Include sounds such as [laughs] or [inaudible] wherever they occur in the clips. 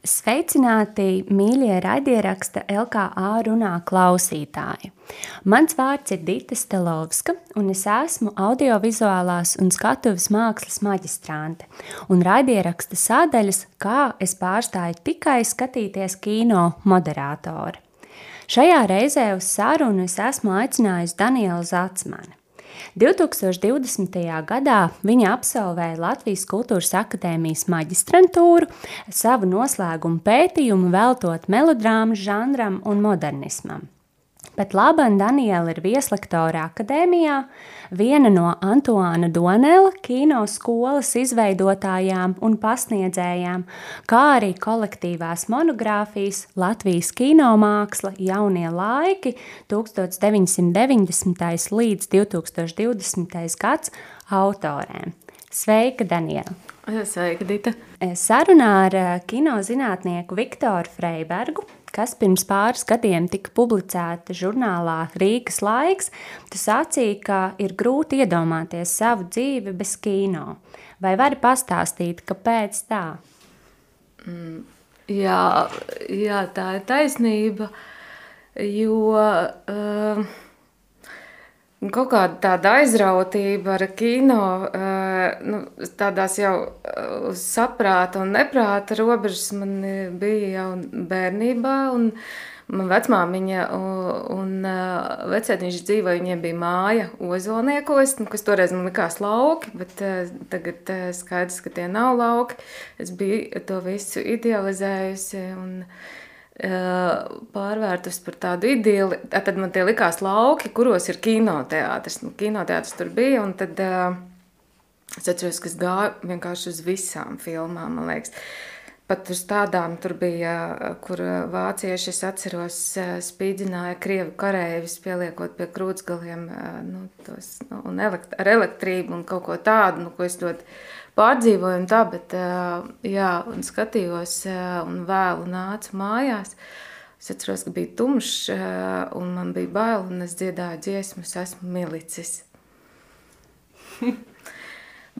Sveicināti, mīļie raidieraksta LKA runā klausītāji! Mans vārds ir Dita Stelovska, un es esmu audiovizuālās un skatuves mākslas maģistrante. Un raidieraksta sādaļas, kā es pārstāju tikai skatīties kino moderātori. Šajā reizē uz sarunu es esmu aicinājusi Danielu Zatsmani. 2020. gadā viņa absolvēja Latvijas Kultūras Akadēmijas maģistrantūru, savu noslēgumu pētījumu veltot melodrāmas žanram un modernismam. Bet Labana Daniela ir vieslektora akadēmijā, viena no Antoāna Donela kino skolas izveidotājām un pasniedzējām, kā arī kolektīvās monogrāfijas Latvijas kinomāksla jaunie laiki 1990. līdz 2020. gads autorēm. Sveika, Daniela! Sveika, Dita! Sarunā ar kinozinātnieku Viktoru Freibergu kas pirms pāris gadiem tika publicēta žurnālā Rīgas laiks, tu sacīji, ka ir grūti iedomāties savu dzīvi bez kino. Vai vari pastāstīt, kāpēc tā? Mm, jā, jā, tā ir taisnība, jo... Uh, Kaut kāda tāda aizrautība ar kino, nu, tādās jau uz saprāta un neprāta robežas man bija jau bērnībā. Un, Man vecmāmiņa un vecētiņš dzīvoja, viņiem bija māja ozolniekos, nu, kas toreiz man likās lauki, bet tagad skaidrs, ka tie nav lauki. Es biju to visu idealizējusi un pārvērtus par tādu idili. Tad man tie likās lauki, kuros ir kinoteātris. Nu, kinoteātris tur bija, tad es atceros, ka es gāju vienkārši uz visām filmām, man liekas. Pat uz tādām tur bija, kur vācieši, es atceros, spīdzināja krievu karēvis, pieliekot pie krūtsgaliem nu, tos, nu, un elekt ar elektrību un kaut ko tādu, nu, ko es ļoti pārdzīvoju un tā, bet jā, un skatījos un vēlu nācu mājās. Es atceros, ka bija tumšs un man bija bail un es dziedāju dziesmas, esmu milicis. [laughs]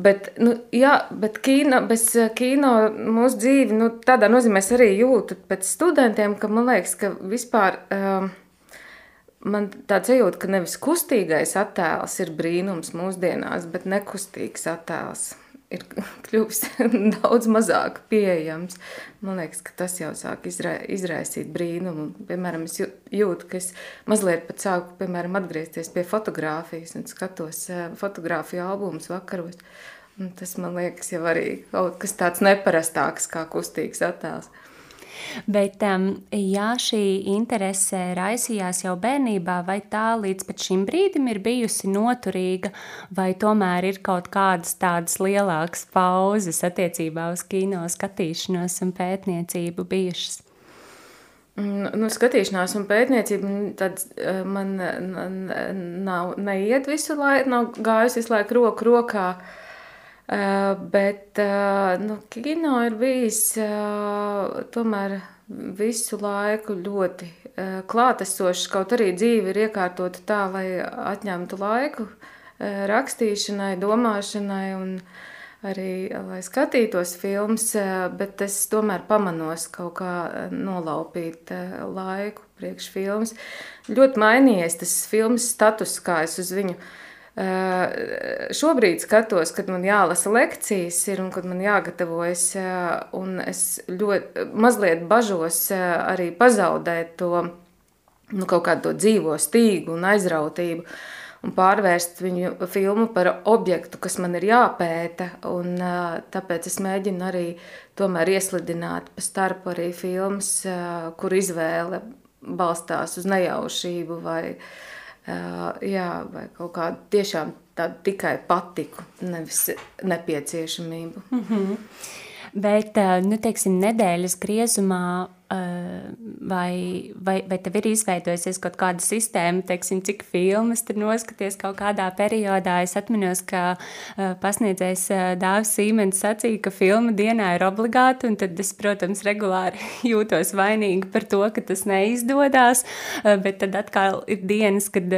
Bet, nu, jā, bet kino, bez kino mūsu dzīve, nu, tādā nozīmē es arī jūtu pēc studentiem, ka man liekas, ka vispār um, man tāds sajūta, ka nevis kustīgais attēls ir brīnums mūsdienās, bet nekustīgs attēls ir [laughs] kļuvis [laughs] daudz mazāk pieejams. Man liekas, ka tas jau sāk izra izraisīt brīnumu. Piemēram, es jūtu, ka es mazliet pat sāku piemēram, atgriezties pie fotografijas un skatos eh, fotografiju albumus vakaros. Un tas man liekas jau arī kaut kas tāds neparastāks kā kustīgs attēls. Bet, ja šī interese raisījās jau bērnībā, vai tā līdz šim brīdim ir bijusi noturīga, vai tomēr ir kaut kādas tādas lielākas pauzes attiecībā uz kino skatīšanos un pētniecību bijušas? Mm, nu, skatīšanās un pētniecība nu, tad, uh, man nav neiet visu laiku, nav gājusi visu laiku roku rokā. Uh, Eh, bet eh, nu, kino ir bijis eh, tomēr visu laiku ļoti klātesošs. Kaut arī dzīve ir iekārtota tā, lai atņemtu laiku rakstīšanai, domāšanai un arī lai skatītos filmas, bet es tomēr pamanos kaut kā nolaupīt laiku priekš filmas. Ļoti mainījies tas filmas status, kā es uz viņu Eh, šobrīd skatos, kad man jālasa lekcijas, ir, un kad man jāgatavojas, eh, un es ļoti mazliet bažos eh, arī pazaudēt to nu, kaut kādu to dzīvo stīgu un aizrautību. Un pārvērst viņu filmu par objektu, kas man ir jāpēta. Un, tāpēc es mēģinu arī tomēr ieslidināt pa starpu arī filmas, kur izvēle balstās uz nejaušību vai uh, jā, vai kaut kādu tiešām tādu tikai patiku, nevis nepieciešamību. Mm -hmm. Bet, nu, teiksim, nedēļas griezumā vai, vai, vai tev ir izveidojusies kaut kāda sistēma, teiksim, cik filmas tur noskaties kaut kādā periodā. Es atminos, ka pasniedzējs Dāvis Sīmens sacīja, ka filma dienā ir obligāta, un tad es, protams, regulāri [laughs] jūtos vainīgi par to, ka tas neizdodas, bet tad atkal ir dienas, kad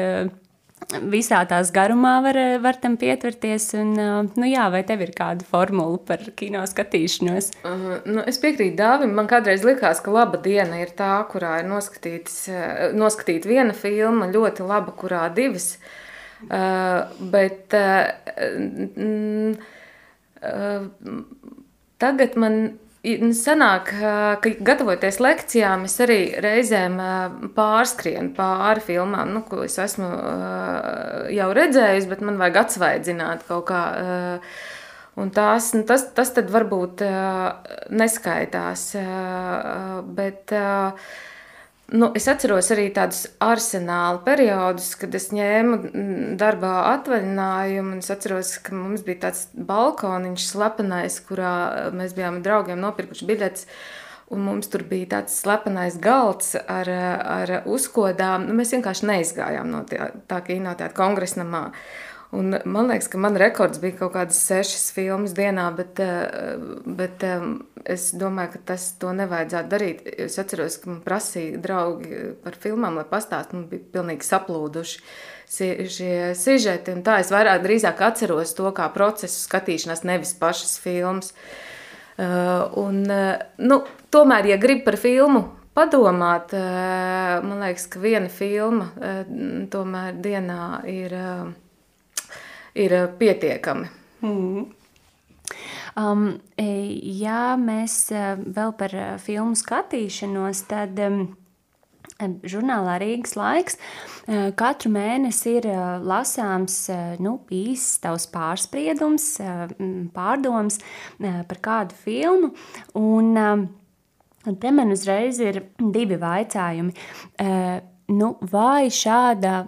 visā tās garumā var, var tam pietverties. Un, nu jā, vai tev ir kāda formula par kino skatīšanos? Uh, nu, es piekrītu Dāvim. Man kādreiz likās, ka laba diena ir tā, kurā ir noskatīta viena filma, ļoti laba, kurā divas. Uh, bet uh, mm, uh, tagad man sanāk, ka gatavoties lekcijām, es arī reizēm pārskrienu pāri filmām, nu, ko es esmu jau redzējusi, bet man vajag atsvaidzināt kaut kā. Un tās, nu, tas, tas tad varbūt neskaitās. Bet, Nu, es atceros arī tādus arsenāla periodus, kad es ņēmu mm, darbā atvaļinājumu. Es atceros, ka mums bija tāds balkoniņš, slepenais, kurā mēs bijām draugiem nopirkuši biļetes. Un mums tur bija tāds slepenais galds ar, ar uzkodām. Nu, mēs vienkārši neizgājām no tā, tā kinoteātra kongresnamā. Un man liekas, ka man rekords bija kaut kādas sešas filmas dienā, bet, eh, bet eh, es domāju, ka tas to nevajadzētu darīt. Es atceros, ka man prasīja draugi par filmām, lai pastāstītu, man bija pilnīgi saplūduši šie sižeti. Tā es vairāk drīzāk atceros to kā procesu skatīšanās, nevis pašas filmas. Eh, un, nu, tomēr, ja grib par filmu padomāt, man liekas, ka viena filma tomēr dienā ir ir eh, pietiekami. Mm. Um, e, ja mēs eh, vēl par eh, filmu skatīšanos, tad um, žurnālā Rīgas laiks katru mēnesi ir lasāms nu, īsts tavs pārspriedums, pārdoms par kādu filmu. Un, un te man uzreiz ir divi vaicājumi. Nu, vai šāda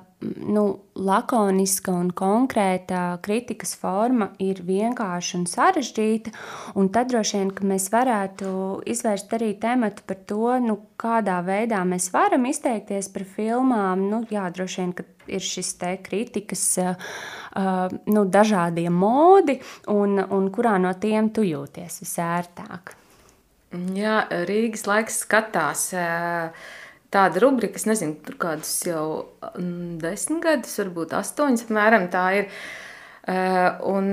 nu, lakoniska un konkrēta kritikas forma ir vienkārša un sarežģīta. Un tad droši vien mēs varētu izvērst arī tematu par to, nu, kādā veidā mēs varam izteikties par filmām. Nu, jā, droši vien, ka ir šis te kritikas uh, nu, dažādie modi, un, un kurā no tiem tu jūties visērtāk. Jā, Rīgas laiks skatās. Uh, tāda rubrika, es nezinu, tur kādus jau mm, desmit gadus, varbūt astoņus apmēram tā ir. Uh, un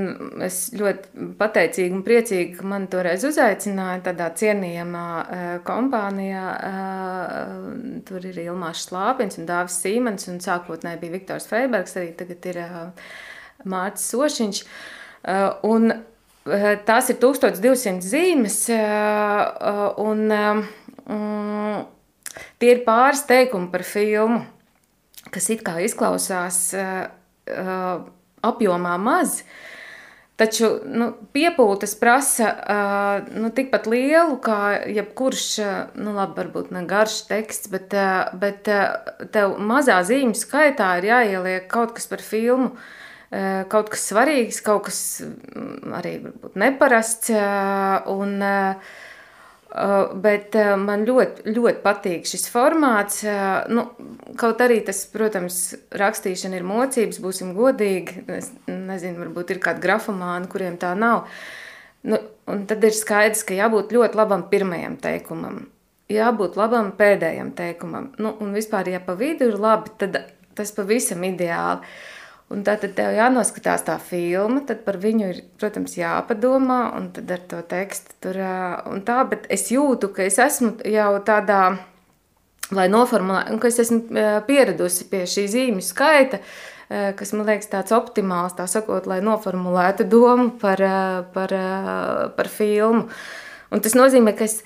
es ļoti pateicīga un priecīga, ka man toreiz uzaicināja tādā cienījamā uh, kompānijā. Uh, tur ir Ilmārs Slāpins un Dāvis Sīmens, un sākotnēji bija Viktors Freibergs, arī tagad ir Mārcis Sošiņš. Un tās ir 1200 zīmes, un um, Tie ir pāris teikumi par filmu, kas it kā izklausās uh, uh, apjomā maz. Taču nu, piepūtas prasa uh, nu, tikpat lielu, kā jebkurš, nu, labi, varbūt ne garš teksts, bet, uh, bet uh, tev mazā zīmju skaitā ir jāieliek kaut kas par filmu, uh, kaut kas svarīgs, kaut kas arī varbūt neparasts. Uh, un, uh, Uh, bet uh, man ļoti, ļoti patīk šis formāts. Uh, nu, kaut arī tas, protams, rakstīšana ir mocības, būsim godīgi. Es nezinu, varbūt ir kādi grafomāni, kuriem tā nav. Nu, un tad ir skaidrs, ka jābūt ļoti labam pirmajam teikumam, jābūt labam pēdējam teikumam. Nu, un vispār, ja pa vidu ir labi, tad tas pavisam ideāli. Uh, Un tad tev jānoskatās tā filma, tad par viņu ir, protams, jāpadomā, un tad ar to tekstu tur un tā, bet es jūtu, ka es esmu jau tādā, lai noformulētu, un ka es esmu pieradusi pie šī zīmju skaita, kas man liekas tāds optimāls, tā sakot, lai noformulētu domu par, par, par filmu. Un tas nozīmē, ka es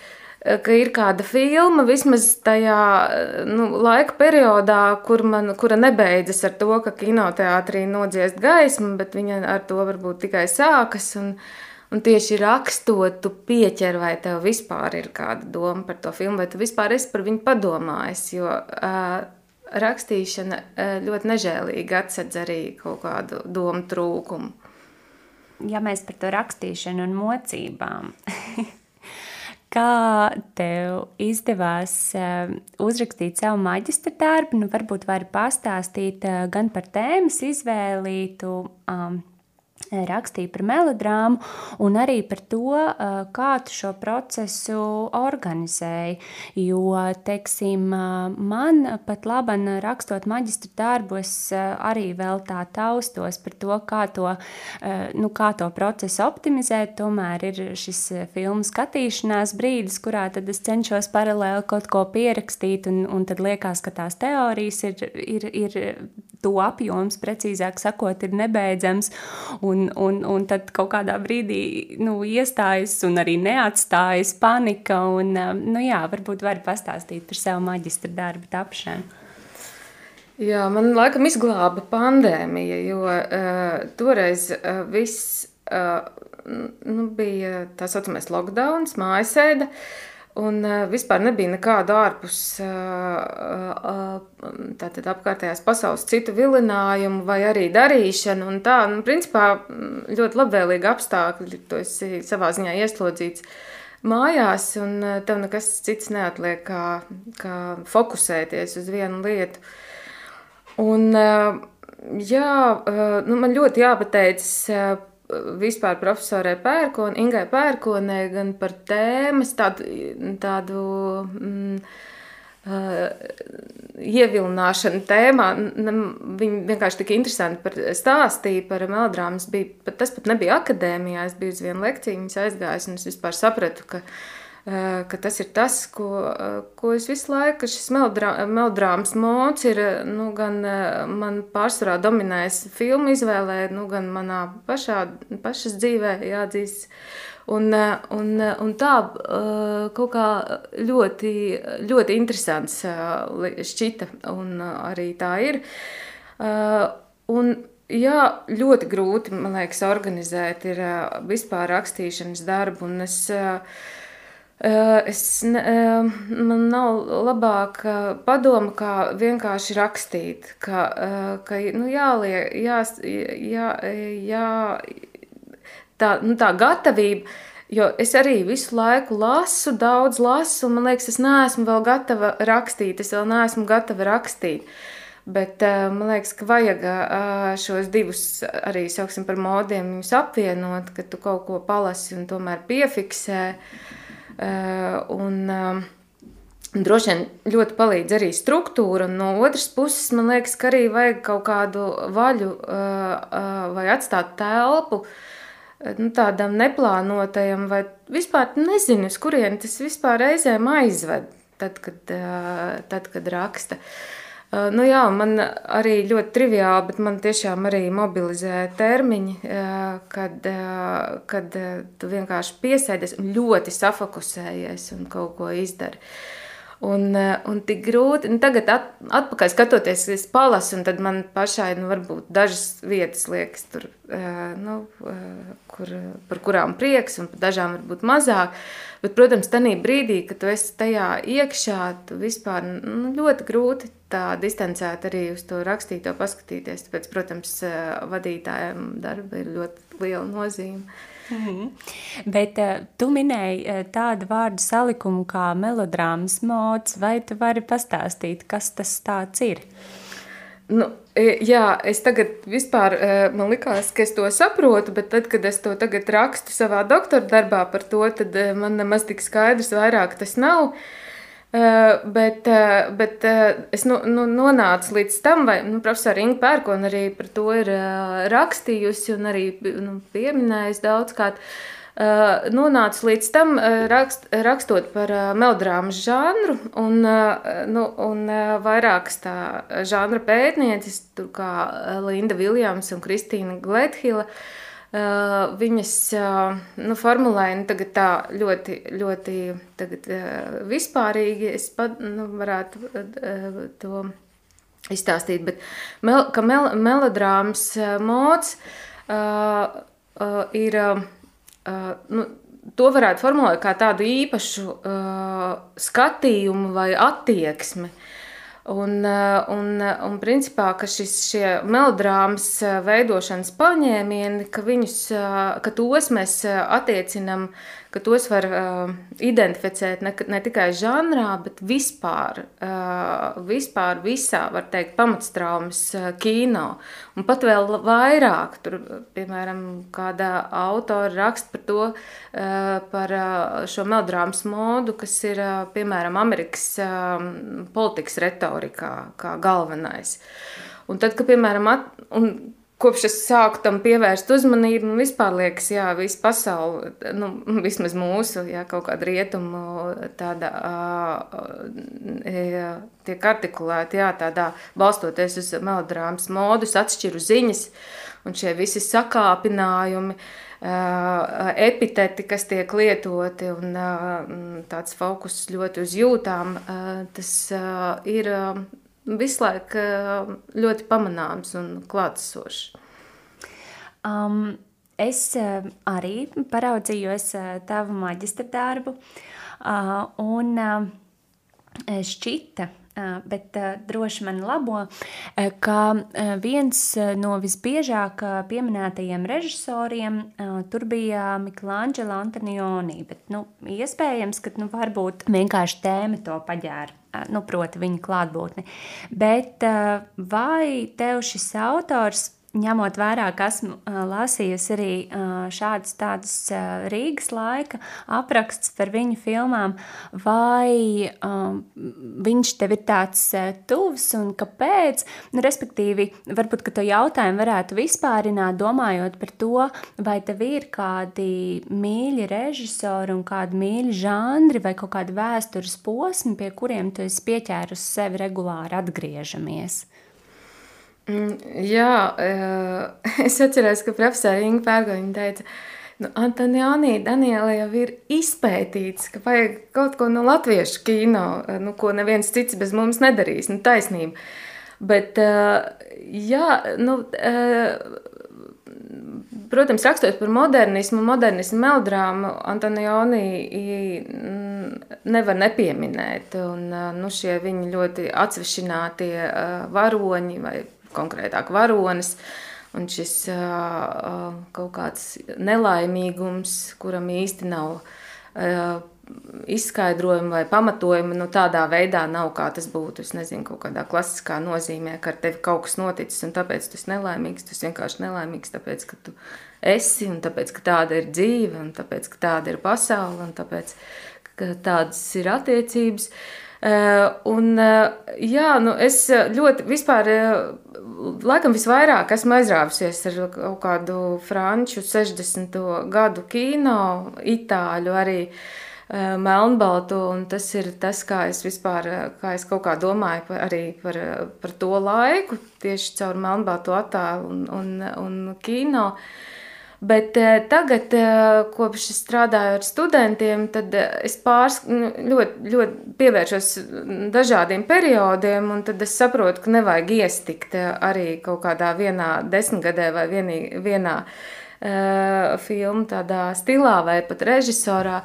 ka ir kāda filma, vismaz tajā nu, laika periodā, kur man, kura nebeidzas ar to, ka kinoteātrī nodziest gaismu, bet viņa ar to varbūt tikai sākas. Un, un tieši rakstot, tu pieķer, vai tev vispār ir kāda doma par to filmu, vai tu vispār esi par viņu padomājis. Jo uh, rakstīšana uh, ļoti nežēlīgi atsedz arī kaut kādu domu trūkumu. Ja mēs par to rakstīšanu un mocībām. [laughs] Kā tev izdevās uh, uzrakstīt savu maģistra darbu? Nu, varbūt vari pastāstīt uh, gan par tēmas izvēlītu, rakstīja par melodrāmu un arī par to, kā tu šo procesu organizēji. Jo, teiksim, man pat labi rakstot maģistra darbu, es arī vēl tā taustos par to, kā to, nu, kā to procesu optimizēt. Tomēr ir šis filmu skatīšanās brīdis, kurā tad es cenšos paralēli kaut ko pierakstīt, un, un tad liekas, ka tās teorijas ir, ir, ir to apjoms, precīzāk sakot, ir nebeidzams. Un, un, un tad kaut kādā brīdī nu, iestājas un arī neatstājas panika. Un, um, nu, jā, varbūt var pastāstīt par savu maģistra darbu tapšanu. Jā, man laikam izglāba pandēmija, jo uh, toreiz uh, viss uh, nu, bija tā saucamais lockdown, mājasēde. Uh, Un uh, vispār nebija nekāda ārpus uh, uh, tātad apkārtējās pasaules citu vilinājumu vai arī darīšanu. Un tā, nu, principā ļoti labvēlīgi apstākļi, tu esi savā ziņā ieslodzīts mājās, un tev nekas cits neatliek kā, kā fokusēties uz vienu lietu. Un, jā, nu, man ļoti jāpateicas vispār profesorai Pērkonai, Ingai Pērkonai, gan par tēmas tādu, tādu mm, uh, ievilināšanu tēmā. Viņi vienkārši tik interesanti par stāstīja par melodrāmas. Bija, tas pat nebija akadēmijā, es biju uz vienu lekciju, viņas aizgājis, un es vispār sapratu, ka Eh, ka tas ir tas, ko, ko es visu laiku, šis melodrā, melodrāmas mods ir, nu, gan man pārsvarā dominējis filmu izvēlē, nu, gan manā pašā, pašas dzīvē jāatzīst. Un, un, un tā kaut kā ļoti, ļoti interesants šķita, un arī tā ir. Un, Jā, ļoti grūti, man liekas, organizēt ir vispār rakstīšanas darbu, un es uh, Es, man nav labāka padoma, kā vienkārši rakstīt, ka, ka nu, jāliek, jā, jā, jā, tā, nu, tā gatavība, jo es arī visu laiku lasu, daudz lasu, un man liekas, es neesmu vēl gatava rakstīt, es vēl neesmu gatava rakstīt. Bet man liekas, ka vajag šos divus arī sauksim par modiem, viņus apvienot, ka tu kaut ko palasi un tomēr piefiksē. Eh, un, eh, Droši vien ļoti palīdz arī struktūra, un no otras puses, man liekas, ka arī vajag kaut kādu vaļu eh, vai atstāt telpu nu, tādam neplānotajam, vai vispār nezinu, uz kurieni tas vispār reizēm aizved, tad, kad, tad, kad raksta. Uh, nu jā, man arī ļoti triviāli, bet man tiešām arī mobilizē termiņi, kad, kad tu vienkārši piesēdies un ļoti safokusējies un kaut ko izdari. Un, un tik grūti, un tagad at, atpakaļ skatoties, es palasu, un tad man pašai, nu, varbūt dažas vietas liekas tur, nu, kur, par kurām prieks, un par dažām varbūt mazāk. Bet, protams, tajā brīdī, kad tu esi tajā iekšā, tu vispār nu, ļoti grūti tā distancēt arī uz to rakstīto paskatīties. Tāpēc, protams, vadītājiem darba ir ļoti liela nozīme. Mm -hmm. Bet uh, tu minēji uh, tādu vārdu salikumu kā melodrāmas mods, vai tu vari pastāstīt, kas tas tāds ir? Nu, e, jā, es tagad vispār, e, man likās, ka es to saprotu, bet tad, kad es to tagad rakstu savā doktora darbā par to, tad e, man nemaz tik skaidrs vairāk tas nav. Uh, bet, uh, bet uh, es nu, nu, nonācu līdz tam, vai nu, profesora Inga Pērkona arī par to ir rakstījusi un arī nu, pieminējusi daudzkārt. Nonācu līdz tam, rakst, rakstot par melodrāmas žanru, un, nu, un vairākas tā žanra pētnieces, kā Linda Viljams un Kristīna Glethila. Uh, Uh, viņas uh, nu, formulēja nu, tā ļoti, ļoti tagad, uh, vispārīgi. Es pat nu, varētu to izstāstīt, bet mel, ka mel, melodrāmas mods ir. Nu, to varētu formulēt kā tādu īpašu uh, skatījumu vai attieksmi. Uh, Un, eh, un, eh, un principā, ka šis, melodrāmas eh, veidošanas paņēmieni, ka, viņus, ka tos mēs attiecinam, ka tos var uh, identificēt ne, ne tikai žanrā, bet vispār, uh, vispār visā, var teikt, pamatstraumas uh, kino. Un pat vēl vairāk, tur, piemēram, kāda autora raksta par to, uh, par uh, šo melodrāmas modu, kas ir, uh, piemēram, Amerikas uh, politikas retorikā kā galvenais. Un tad, kad, piemēram, at, un kopš es sāku tam pievērst uzmanību, man vispār liekas, jā, visa pasaule, nu, vismaz mūsu, jā, kaut kāda rietumu tāda jā, tiek artikulēta, jā, tādā balstoties uz melodrāmas modus, atšķiru ziņas, un šie visi sakāpinājumi, epiteti, kas tiek lietoti, un tāds fokus ļoti uz jūtām, tas ir visu laiku eh, ļoti pamanāms un klātesošs. Um, es uh, arī paraudzījos uh, tavu maģistra darbu, uh, un šķita, bet droši man labo, ka viens no visbiežāk pieminētajiem režisoriem tur bija Miklāņģela Antonioni, bet nu, iespējams, ka nu, varbūt vienkārši tēma to paģēra nu, proti, viņa klātbūtni. Bet vai tev šis autors ņemot vērā, ka esmu lasījusi arī šādus tādus Rīgas laika aprakstus par viņu filmām, vai viņš tev ir tāds tuvs un kāpēc? Nu, respektīvi, varbūt, ka to jautājumu varētu vispārināt, domājot par to, vai tev ir kādi mīļi režisori un kādi mīļi žanri vai kaut kādi vēstures posmi, pie kuriem tu esi pieķērusi sevi regulāri atgriežamies. Mm, jā, eh, [laughs] es atceros, ka profesora Inga Pērgoņa teica, nu, Antoniānī Daniela jau ir izpētīts, ka vajag kaut ko no latviešu kino, eh, nu, ko neviens cits bez mums nedarīs, nu, taisnība. Bet, eh, jā, nu, protams, rakstot par modernismu, modernismu melodrāmu, Antonioni nevar nepieminēt. Un, nu, šie viņi ļoti atsvešinātie varoņi vai konkrētāk varonis. Un šis kaut kāds nelaimīgums, kuram īsti nav izskaidrojuma vai pamatojuma, nu tādā veidā nav, kā tas būtu. Es nezinu, kaut kādā klasiskā nozīmē, ka ar tevi kaut kas noticis, un tāpēc tu esi nelaimīgs. Tu esi vienkārši nelaimīgs, tāpēc, ka tu esi, un tāpēc, ka tāda ir dzīve, un tāpēc, ka tāda ir pasaule, un tāpēc, ka tādas ir attiecības. Uh, un, uh, jā, nu es ļoti vispār laikam visvairāk esmu aizrāvusies ar kaut kādu franču 60. gadu kino, itāļu arī. Eh, melnbaltu, tas ir tas, kā es vispār, kā es kaut kā domāju par, arī par, par to laiku, tieši caur melnbaltu attēlu un, un, un kino. Uh, Bet eh, tagad, eh, kopš es strādāju ar studentiem, tad eh, es pārs, nu, ļoti, ļoti pievēršos dažādiem periodiem, un tad es saprotu, ka nevajag iestikt arī kaut kādā vienā desmitgadē vai vienī, vienā uh, filmu tādā stilā vai pat režisorā.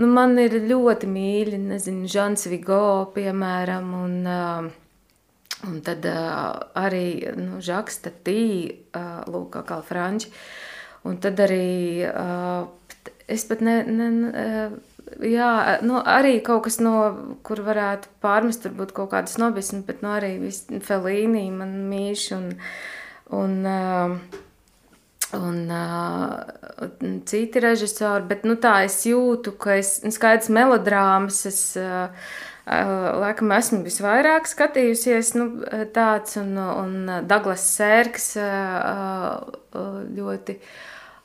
Nu, man ir ļoti mīļi, nezinu, Žants Vigo, piemēram, un, uh, un tad uh, arī nu, Žaks Tatī, uh, lūk, kā franči. Uh, Un tad arī es pat ne. ne uh, Jā, nu, arī kaut kas, no kur varētu pārmest, varbūt kaut kāda snobisma, bet nu, arī Felīnī man mīš un, un, un uh, citi režisori, bet nu, tā es jūtu, ka es nu, skaidrs melodrāmas, es uh, laikam esmu visvairāk skatījusies nu, tāds, un, un Douglas Sērks ļoti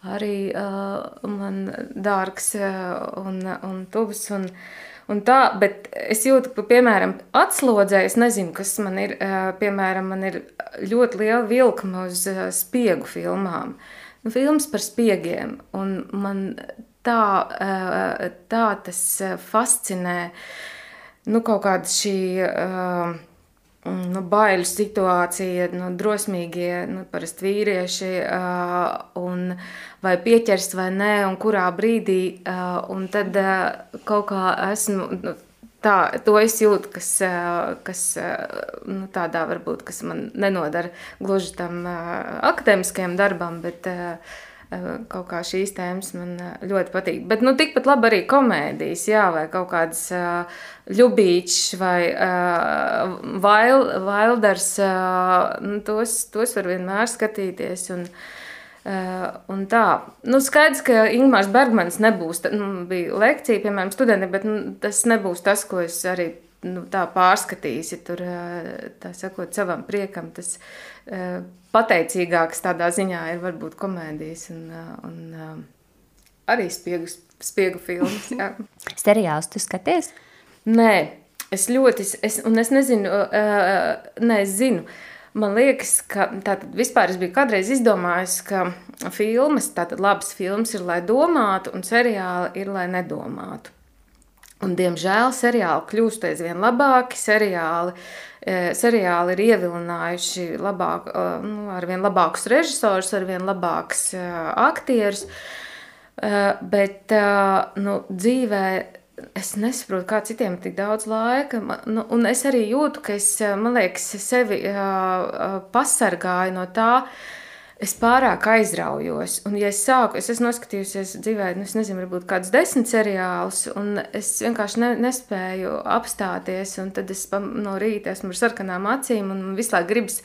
arī uh, man dārgs un, un tuvs. Un, un tā, bet es jūtu, ka, piemēram, atslodzē, es nezinu, kas man ir, uh, piemēram, man ir ļoti liela vilkme uz uh, spiegu filmām. Nu, filmas par spiegiem, un man tā, uh, tā tas fascinē, nu, kaut kāda šī. Uh, nu, bailu situācija, nu, drosmīgie, nu, vīrieši, uh, un vai pieķers vai nē, un kurā brīdī, uh, un tad uh, kaut kā esmu, nu, tā, to es jūtu, kas, kas nu, tādā varbūt, kas man nenodara gluži tam akadēmiskajam darbam, bet uh, kaut kā šīs tēmas man ļoti patīk. Bet nu, tikpat labi arī komēdijas, jā, vai kaut kādas uh, ļubīčs vai uh, Wilders, uh, nu, tos, tos var vienmēr skatīties. Un, Uh, un tā, nu, skaidrs, ka Ingūns Bergmans nebūs. Nu, bija lekcija, piemēram, studentiem, bet nu, tas nebūs tas, ko es arī nu, tā pārskatīsi. Tur, tā sakot, savam priekam, tas pateicīgāks tādā ziņā ir varbūt komēdijas un, un arī spiegu, spiegu filmas. [laughs] Seriāls tu skaties? Nē, es ļoti, es, un es nezinu, nē, es zinu, Man liekas, ka tātad vispār es biju kādreiz izdomājis, ka filmas, tātad labas filmas ir, lai domātu, un seriāli ir, lai nedomātu. Un, diemžēl seriāli kļūst aizvien labāki. Seriāli, seriāli ir ievilinājuši labāk, nu, ar vien labākus režisorus, ar vien labākus aktierus. Bet nu, dzīvē es nesaprotu, kā citiem ir tik daudz laika. Nu, un es arī jūtu, ka es, liekas, sevi pasargāju no tā. Es pārāk aizraujos. Un, ja es sāku, es esmu noskatījusies dzīvē, nu, es nezinu, varbūt kādus desmit seriālus, un es vienkārši ne, nespēju apstāties. Tad es no rīta esmu ar sarkanām acīm, un visu laiku gribas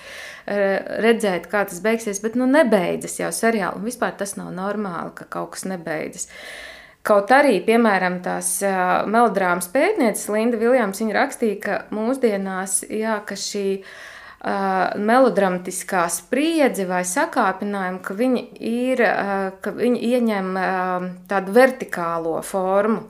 redzēt, kā tas beigsies. Bet nu, nebeidzas jau seriāli, un vispār tas nav normāli, ka kaut kas nebeidzas. Kaut arī, piemēram, tās uh, melodrāmas pētnieces Linda Viljams rakstīja, ka mūsdienās jā, ka šī uh, melodramatiskā spriedze vai sakāpinājumi, ka viņi, ir, uh, ka viņi ieņem uh, tādu vertikālo formu.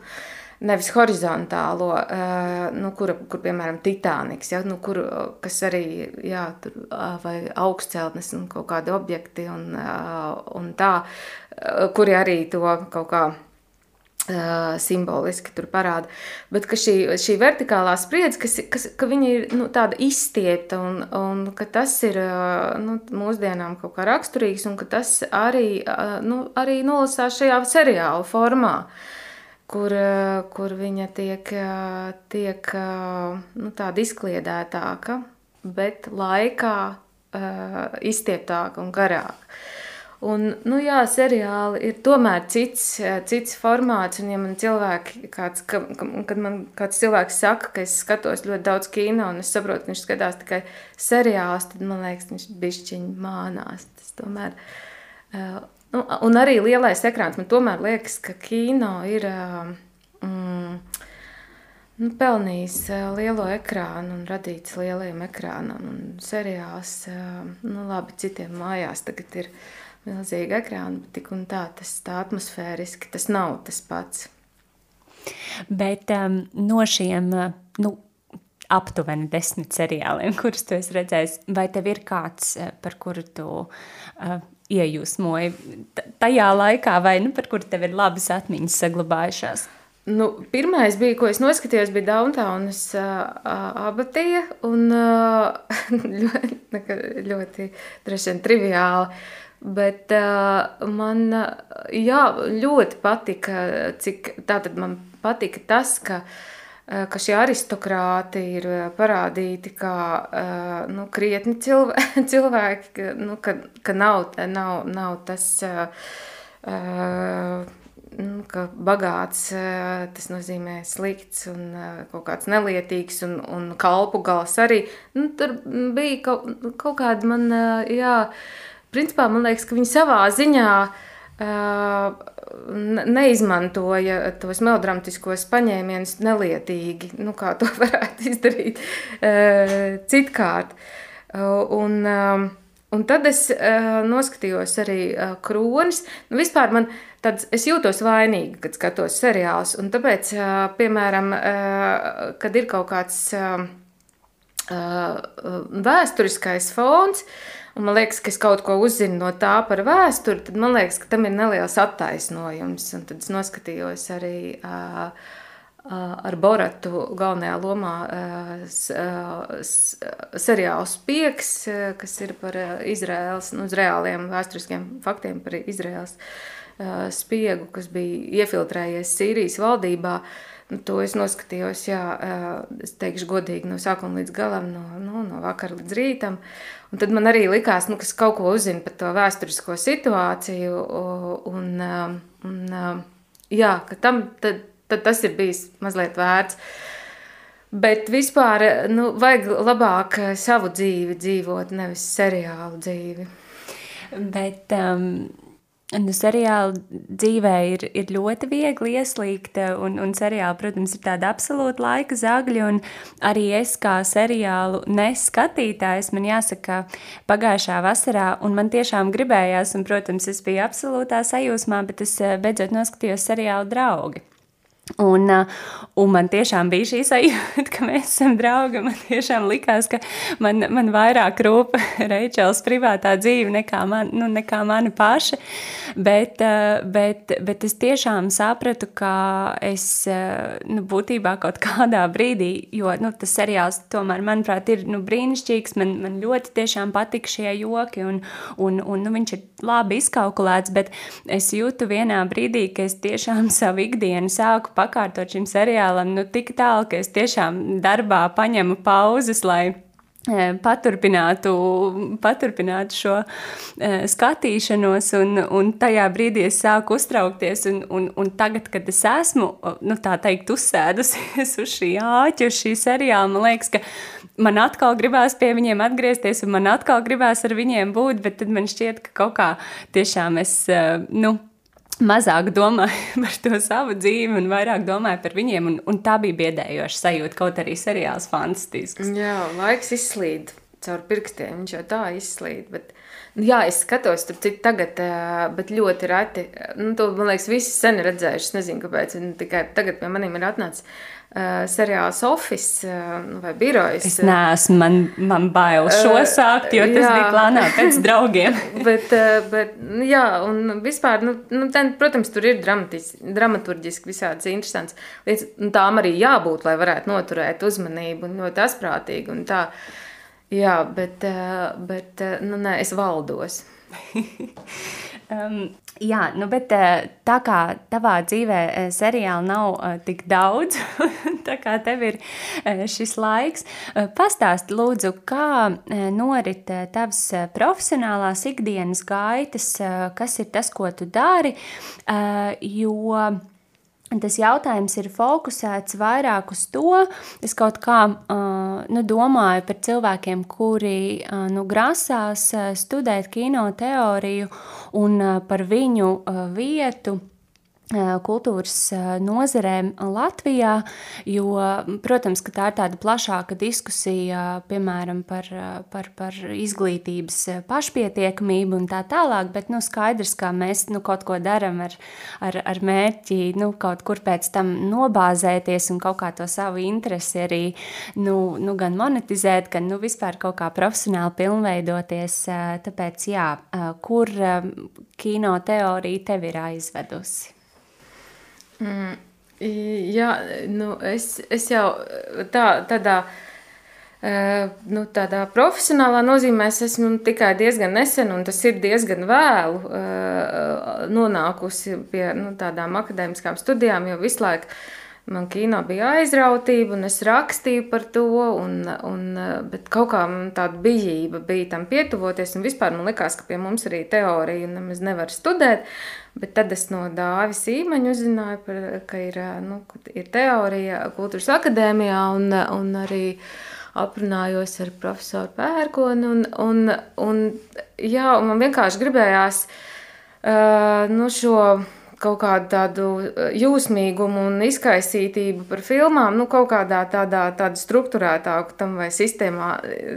Nevis horizontālo, uh, nu, kur, kur, piemēram, Titaniks, ja, nu, kur, kas arī jā, tur, uh, vai augstceltnes un kaut kādi objekti, un, uh, un tā, kuri arī to kaut kā Uh, simboliski tur parāda. Bet šī, šī vertikālā spriedze, kas, kas ka ir nu, tāda izstiepta un, un ka tas ir uh, nu, mūsdienām kaut kā raksturīgs un ka tas arī, uh, nu, arī nolasās šajā seriāla formā, kur, kur viņa tiek, tiek nu, tāda izkliedētāka, bet laikā izstieptāka un garāka. Un, nu, jā, seriāli ir tomēr cits, cits formāts. Un, ja man cilvēki, kāds, ka, kad man kāds cilvēks saka, ka es skatos ļoti daudz kino, un es saprotu, ka viņš skatās tikai seriālus, tad man liekas, viņš bišķiņi mānās. Tas tomēr, uh, nu, un arī lielais ekrāns. Man tomēr liekas, ka kino ir. Uh, mm, nu, pelnījis lielo ekrānu un radīts lieliem ekrānam. Un seriāls, nu, labi, citiem mājās tagad ir milzīgu ekrānu, bet tik un tā tas tā atmosfēriski tas nav tas pats. Bet um, no šiem, uh, nu, aptuveni desmit seriāliem, kurus tu esi redzējis, vai tev ir kāds, uh, par kuru tu uh, iejūsmoji tajā laikā, vai nu, par kuru tev ir labas atmiņas saglabājušās? Nu, pirmais bija, ko es noskatījos, bija Downtownas uh, abatija, un uh, [laughs] ļoti, ļoti, droši vien triviāli Bet uh, man jā, ļoti patika, cik tātad man patika tas, ka, ka šie aristokrāti ir parādīti kā nu, krietni cilvēki, [laughs] cilvēki ka, nu, ka, ka nav, nav, nav tas, nu, ka bagāts tas nozīmē slikts un kaut kāds nelietīgs un, un kalpu gals arī. Nu, tur bija kaut, kaut kāda man, jā, principā man liekas, ka viņi savā ziņā neizmantoja tos melodramatiskos paņēmienus nelietīgi, nu, kā to [laughs] varētu izdarīt citkārt. Un, un tad es noskatījos arī kronis. Nu, vispār man tāds, es jūtos vainīgi, kad skatos seriālus, un tāpēc, piemēram, kad ir kaut kāds vēsturiskais fons, uh, un man liekas, ka es kaut ko uzzinu no tā par vēsturi, tad man liekas, ka tam ir neliels attaisnojums. Un tad es noskatījos arī uh, uh, ar Boratu galvenajā lomā uh, uh, seriālu Spieks, uh, kas ir par uh, Izraels, nu, uz reāliem vēsturiskiem faktiem par Izraels uh, spiegu, kas bija iefiltrējies Sīrijas valdībā. Nu, to es noskatījos, jā, es teikšu godīgi, no sākuma līdz galam, no, nu, no vakara līdz rītam. Un tad man arī likās, nu, ka es kaut ko uzzinu par to vēsturisko situāciju. Un, un, jā, ka tam tad, tad tas ir bijis mazliet vērts. Bet vispār nu, vajag labāk savu dzīvi dzīvot, nevis seriālu dzīvi. Bet um, Nu, seriāla dzīvē ir, ir ļoti viegli ieslīgt, un, un seriāli, protams, ir tāda absolūta laika zagļa. Arī es, kā seriālu neskatītājs, man jāsaka, pagājušā vasarā, un man tiešām gribējās, un, protams, es biju absolūtā sajūsmā, bet es eh, beidzot noskatījos seriālu draugi. Un, uh, un man tiešām bija šī sajūta, [laughs] ka mēs esam draugi. Man tiešām likās, ka man, man vairāk rūp [laughs] Reičels privātā dzīve nekā, man, nu, nekā mana paša. Bet, uh, bet, bet es tiešām sapratu, ka es uh, nu, būtībā kaut kādā brīdī, jo nu, tas seriāls tomēr, manuprāt, ir nu, brīnišķīgs. Man, man ļoti tiešām patika šie joki, un, un, un nu, viņš ir labi izkalkulēts. Bet es jūtu vienā brīdī, ka es tiešām savu ikdienu sāku pakārtot šim seriālam nu, tik tālu, ka es tiešām darbā paņemu pauzes, lai e, paturpinātu, paturpinātu šo uh, skatīšanos, un, un tajā brīdī es sāku uztraukties. Un, un, un tagad, kad es esmu nu, teikt, uzsēdusies [laughs] uz šī āķa, uz šī seriāla, man liekas, ka man atkal gribās pie viņiem atgriezties, un man atkal gribās ar viņiem būt, bet tad man šķiet, ka kaut kā tiešām es. Uh, nu, mazāk domāju [laughs] par to savu dzīvi un vairāk domāju par viņiem. Un, un tā bija biedējoša sajūta, kaut arī seriāls fantastisks. Jā, laiks izslīd caur pirkstiem, viņš jau tā izslīd. Bet... Nu jā, es skatos, tur citu tagad, bet ļoti reti. Nu, to, man liekas, visi sen redzējuši. Es nezinu, kāpēc. Tikai tagad pie maniem ir atnācis uh, seriāls Office uh, vai birojas. Es neesmu, man, man bail šo sākt, jo tas jā. bija plānā pēc [laughs] draugiem. bet, uh, bet, nu, jā, un vispār, nu, nu ten, protams, tur ir dramaturgiski visādas interesants lietas. Tām arī jābūt, lai varētu noturēt uzmanību un ļoti asprātīgi un tā. Jā, bet, bet nu, nē, es valdos. [laughs] [laughs] um, jā, nu, bet tā kā tavā dzīvē seriāli nav tik daudz, [laughs] tā kā tev ir šis laiks, pastāst lūdzu, kā norit tavs profesionālās ikdienas gaitas, kas ir tas, ko tu dari, jo Tas jautājums ir fokusēts vairāk uz to. Es kaut kā uh, nu, domāju par cilvēkiem, kuri uh, nu, grasās studēt kino teoriju un uh, par viņu uh, vietu kultūras nozarēm Latvijā, jo, protams, ka tā ir tāda plašāka diskusija, piemēram, par, par, par izglītības pašpietiekamību un tā tālāk, bet, nu, skaidrs, ka mēs, nu, kaut ko daram ar, ar, ar mērķi, nu, kaut kur pēc tam nobāzēties un kaut kā to savu interesi arī, nu, nu gan monetizēt, gan, nu, vispār kaut kā profesionāli pilnveidoties, tāpēc, jā, kur kino teorija tev ir aizvedusi? Mm, jā, nu es, es jau tā, tādā, nu, tādā profesionālā nozīmē es esmu tikai diezgan nesen, un tas ir diezgan vēlu nonākusi pie nu, tādām akadēmiskām studijām, jo visu laiku man kino bija aizrautība, un es rakstīju par to, un, un, bet kaut kā tāda bijība bija tam pietuvoties, un vispār man likās, ka pie mums arī teorija nemaz nevar studēt, Bet tad es no Dāvis īmaņa uzzināju, par, ka ir, nu, ir teorija kultūras akadēmijā un, un arī aprunājos ar profesoru Pērkonu. Un, un, un, jā, un man vienkārši gribējās uh, nu, šo kaut kādu tādu jūsmīgumu un izkaisītību par filmām, nu, kaut kādā tādā, tādā struktūrētāku tam vai sistēmā,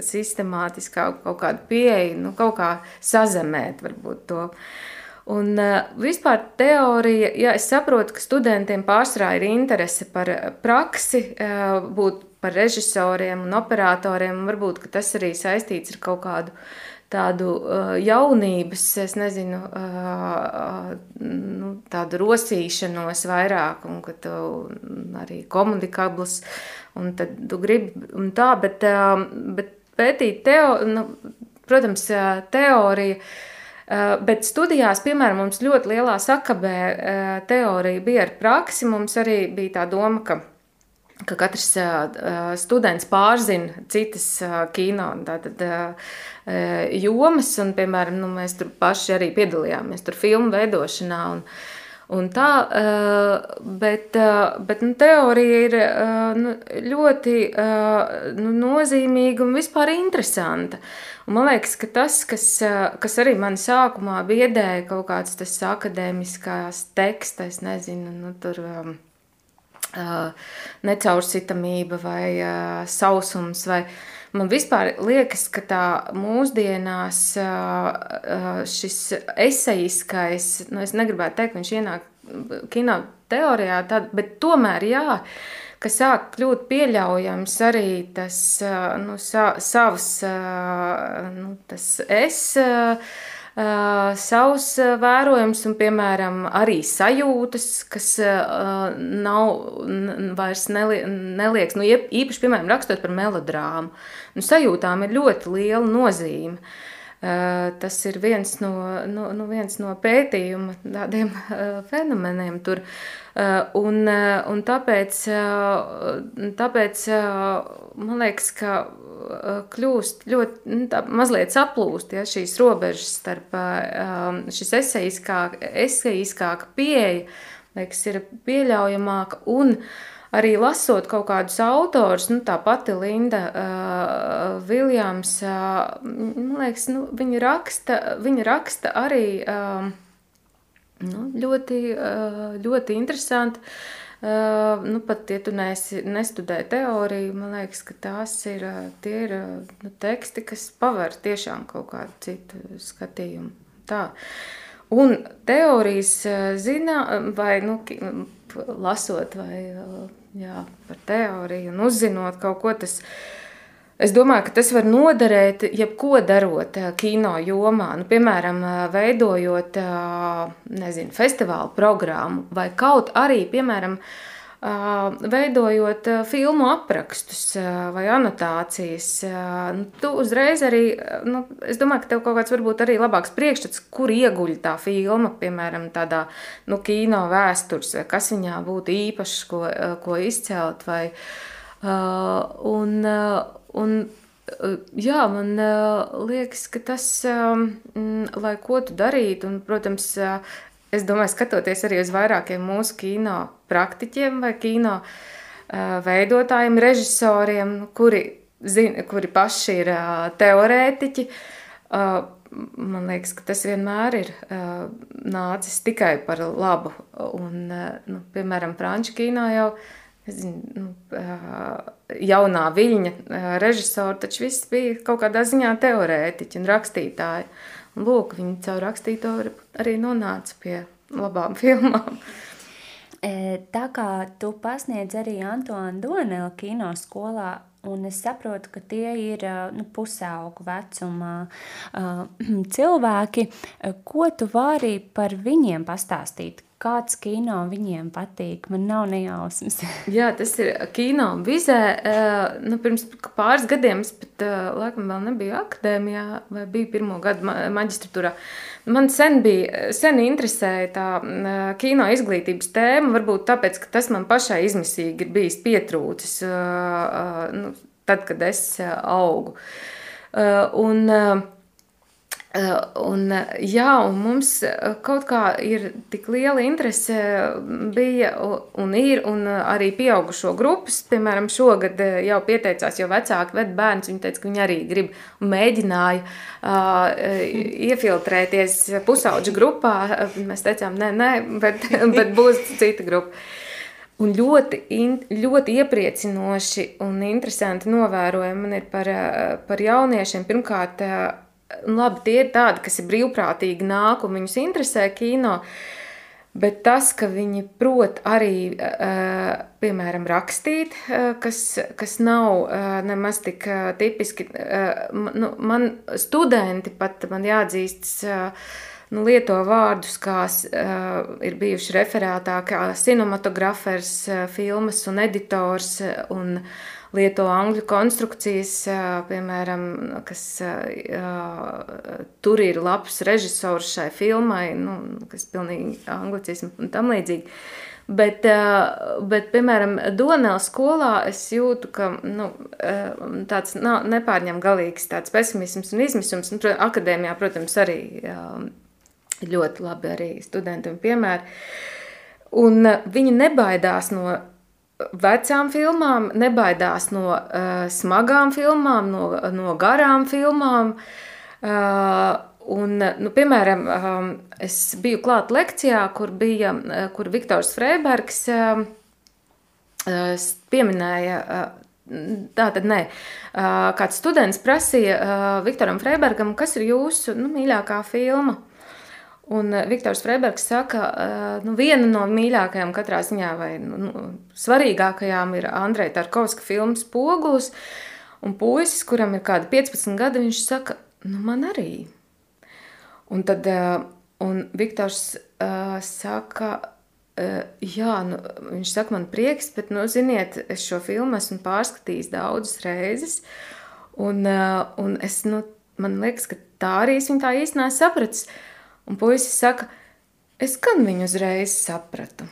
sistemātiskāku kaut kādu pieeju, nu, kaut kā sazemēt varbūt to. Uh, Un uh, vispār teorija, ja es saprotu, ka studentiem pārsvarā ir interese par eh, praksi, uh, būt par režisoriem un operatoriem, un varbūt tas arī saistīts ar kaut kādu tādu uh, jaunības, es nezinu, uh, nu, tādu rosīšanos vairāk, un ka tu arī komunikabls, un tad tu gribi, un tā, bet, uh, bet pētīt teo, nu, protams, teorija, Bet studijās, piemēram, mums ļoti lielā sakabē teorija bija ar praksi. Mums arī bija tā doma, ka ka katrs uh, students pārzina citas uh, kino tātad, uh, jomas, un, piemēram, nu, mēs tur paši arī piedalījāmies tur filmu veidošanā. Un, un tā, bet, bet nu, teorija ir nu, ļoti nu, nozīmīga un vispār interesanta. Un man liekas, ka tas, kas, kas arī man sākumā biedēja kaut kāds tas akadēmiskās tekstas, nezinu, nu, tur. Um, necaursitamība vai sausums. Vai man vispār liekas, ka tā mūsdienās šis esejiskais, nu es negribētu teikt, viņš ienāk kino teorijā, tad, bet tomēr jā, ka sāk kļūt pieļaujams arī tas nu, sa, savs nu, tas es Uh, savs vērojums, un, piemēram, arī sajūtas, kas uh, nav vairs nelie, nelieks. Nu, īpaši, piemēram, rakstot par melodrāmu, nu, sajūtām ir ļoti liela nozīme. Uh, tas ir viens no, no, no, viens no pētījuma tādiem fenomeniem tur. Un, un tāpēc, tāpēc man liekas, ka kļūst ļoti nu, tā, mazliet saplūst ja, šīs robežas starp šis esejiskāk, esejiskāka pieeja, liekas, ir pieļaujamāka un arī lasot kaut kādus autors, nu, tā pati Linda uh, Viljams, uh, man liekas, nu, viņa raksta, viņa raksta arī uh, nu, ļoti, uh, ļoti interesanti. Uh, Uh, nu, pat ja tu neesi, nestudē teoriju, man liekas, ka tās ir, tie ir nu, teksti, kas paver tiešām kaut kādu citu skatījumu. Tā. Un teorijas zina, vai nu, lasot, vai jā, par teoriju un uzzinot kaut ko, tas ir Es domāju, ka tas var noderēt jebko darot eh, kino jomā. Nu, piemēram, eh, veidojot eh, nezinu, festivālu programmu vai kaut arī, piemēram, veidojot filmu aprakstus vai anotācijas. Nu, tu uzreiz arī, nu, es domāju, ka tev kaut kāds varbūt arī labāks priekšstats, kur ieguļ tā filma, piemēram, tādā nu, kino vēstures, kas viņā būtu īpašs, ko, ko izcelt. Vai, un, Un, eh, jā, man eh, liekas, ka tas, eh, lai ko tu darītu, un, protams, es domāju, skatoties arī uz vairākiem mūsu kino praktiķiem vai kino veidotājiem, režisoriem, kuri, zin, kuri paši ir teorētiķi, man liekas, ka tas vienmēr ir nācis tikai par labu. Un, nu, piemēram, franču kino jau zinu, nu, jaunā viļņa režisori, taču viss bija kaut kādā ziņā teorētiķi un rakstītāji. Un lūk, viņi caur rakstīto arī nonāca pie labām [laughs] filmām. Tā kā tu pasniedz arī Antoine Donela kino skolā, un es saprotu, ka tie ir nu, pusaugu vecuma [clears throat] uh, cilvēki, ko tu vari par viņiem pastāstīt? Kāds kino viņiem patīk. Man nav nejausmas. [laughs] Jā, tas ir kino vizē. Nu, pirms pāris gadiem es pat laikam vēl nebiju akadēmijā vai biju pirmo gadu maģistratūrā. Man sen bija, sen interesēja tā kino izglītības tēma, varbūt tāpēc, ka tas man pašai izmisīgi ir bijis pietrūcis, nu, tad, kad es augu. Un, Eh, un, eh, jā, un mums eh, kaut kā ir tik liela interese bija un ir, un arī pieaugušo grupas, piemēram, šogad jau pieteicās, jo vecāki ved bērns, viņi teica, ka viņi arī grib un mēģināja uh, iefiltrēties pusauģu grupā. Mēs teicām, nē, nē, bet, [laughs] bet būs cita grupa. Un ļoti, in, ļoti iepriecinoši un interesanti novērojumi man ir par, par jauniešiem. Pirmkārt, labi, tie ir tādi, kas ir brīvprātīgi nāk un viņus interesē kino. Bet tas, ka viņi prot arī, piemēram, rakstīt, kas, kas nav nemaz tik tipiski, nu, man studenti pat man jāatzīstas, nu, lieto vārdus, kā ir bijuši referātā, kā cinematografers, filmas un editors un, lieto angļu konstrukcijas, piemēram, kas tur ir labs režisors šai filmai, nu, kas pilnīgi anglicismu un tam līdzīgi. Bet, bet, piemēram, Donēlā skolā es jūtu, ka nu, tāds nav nepārņem galīgs tāds pesimisms un izmisums. Un, akadēmijā, protams, arī ļoti labi arī studentiem piemēri. Un viņi nebaidās no vecām filmām, nebaidās no uh, smagām filmām, no, no garām filmām. Uh, un, nu, piemēram, um, es biju klāt lekcijā, kur bija, kur Viktors Freibergs uh, pieminēja, uh, tā tad nē, uh, kāds students prasīja uh, Viktoram Freibergam, kas ir jūsu nu, mīļākā filma? Un eh, Viktors Freibergs saka, ka eh, nu, viena no mīļākajām katrā ziņā, vai nu, nu, svarīgākajām, ir Andreja Tarkovska filmas Pogulis. Un puisis, kuram ir kādi 15 gadi, viņš saka, nu man arī. Un tad eh, un Viktors uh, saka, uh, jā, nu, viņš saka, man prieks, bet, nu, ziniet, es šo filmu esmu pārskatījis daudzas reizes. Un, uh, un es, nu, man liekas, ka tā arī es viņu tā īsti nesapratu. Un puisis saka, es gan viņu uzreiz sapratu.